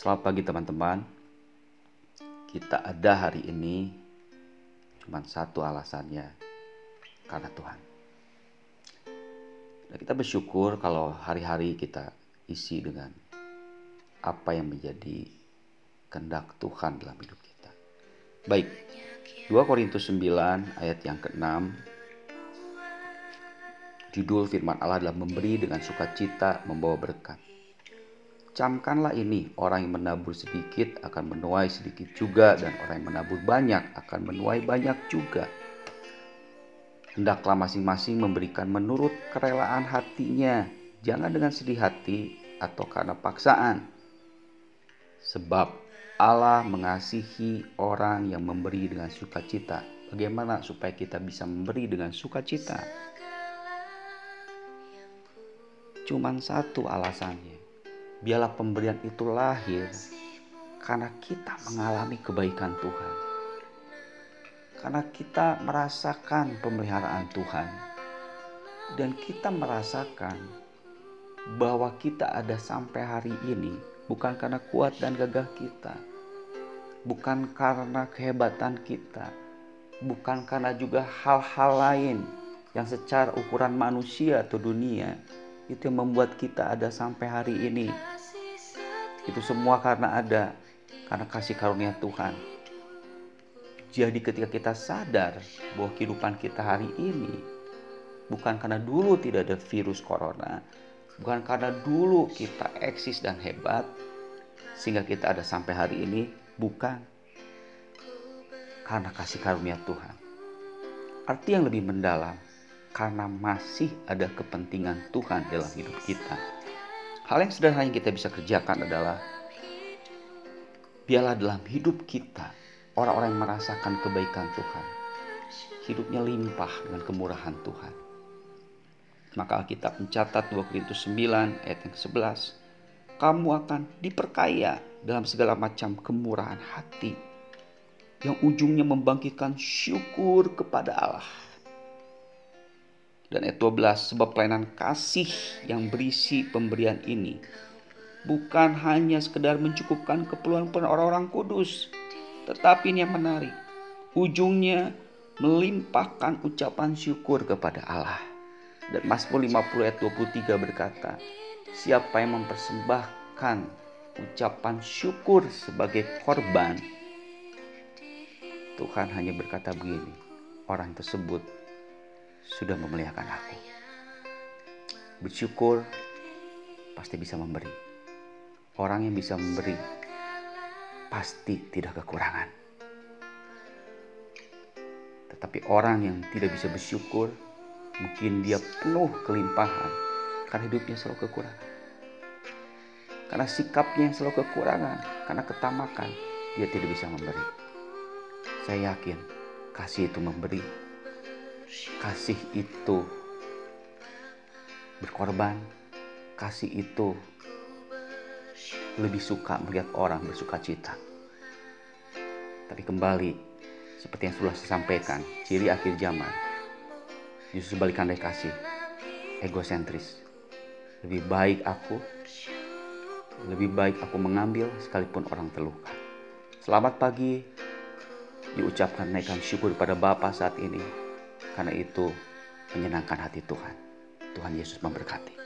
Selamat pagi teman-teman. Kita ada hari ini cuma satu alasannya karena Tuhan. Dan kita bersyukur kalau hari-hari kita isi dengan apa yang menjadi kehendak Tuhan dalam hidup kita. Baik, 2 Korintus 9 ayat yang ke-6 Judul firman Allah adalah memberi dengan sukacita membawa berkat. Camkanlah ini, orang yang menabur sedikit akan menuai sedikit juga dan orang yang menabur banyak akan menuai banyak juga. Hendaklah masing-masing memberikan menurut kerelaan hatinya, jangan dengan sedih hati atau karena paksaan. Sebab Allah mengasihi orang yang memberi dengan sukacita. Bagaimana supaya kita bisa memberi dengan sukacita? Cuman satu alasannya. Biarlah pemberian itu lahir karena kita mengalami kebaikan Tuhan. Karena kita merasakan pemeliharaan Tuhan. Dan kita merasakan bahwa kita ada sampai hari ini bukan karena kuat dan gagah kita. Bukan karena kehebatan kita. Bukan karena juga hal-hal lain yang secara ukuran manusia atau dunia itu yang membuat kita ada sampai hari ini. Itu semua karena ada, karena kasih karunia Tuhan. Jadi ketika kita sadar bahwa kehidupan kita hari ini bukan karena dulu tidak ada virus corona, bukan karena dulu kita eksis dan hebat, sehingga kita ada sampai hari ini, bukan karena kasih karunia Tuhan. Arti yang lebih mendalam, karena masih ada kepentingan Tuhan dalam hidup kita. Hal yang sederhana yang kita bisa kerjakan adalah biarlah dalam hidup kita orang-orang yang merasakan kebaikan Tuhan. Hidupnya limpah dengan kemurahan Tuhan. Maka kita mencatat 2 Korintus 9 ayat yang 11. Kamu akan diperkaya dalam segala macam kemurahan hati yang ujungnya membangkitkan syukur kepada Allah dan ayat 12 sebab pelayanan kasih yang berisi pemberian ini bukan hanya sekedar mencukupkan keperluan orang-orang kudus tetapi ini yang menarik. Ujungnya melimpahkan ucapan syukur kepada Allah. Dan Mazmur 50 ayat 23 berkata siapa yang mempersembahkan ucapan syukur sebagai korban? Tuhan hanya berkata begini orang tersebut sudah memuliakan aku. Bersyukur pasti bisa memberi. Orang yang bisa memberi pasti tidak kekurangan. Tetapi orang yang tidak bisa bersyukur, mungkin dia penuh kelimpahan karena hidupnya selalu kekurangan. Karena sikapnya yang selalu kekurangan, karena ketamakan, dia tidak bisa memberi. Saya yakin kasih itu memberi kasih itu berkorban, kasih itu lebih suka melihat orang bersuka cita. Tapi kembali, seperti yang sudah saya sampaikan, ciri akhir zaman justru balikan dari kasih, egosentris. Lebih baik aku, lebih baik aku mengambil sekalipun orang terluka. Selamat pagi, diucapkan naikkan syukur pada Bapa saat ini karena itu menyenangkan hati Tuhan. Tuhan Yesus memberkati.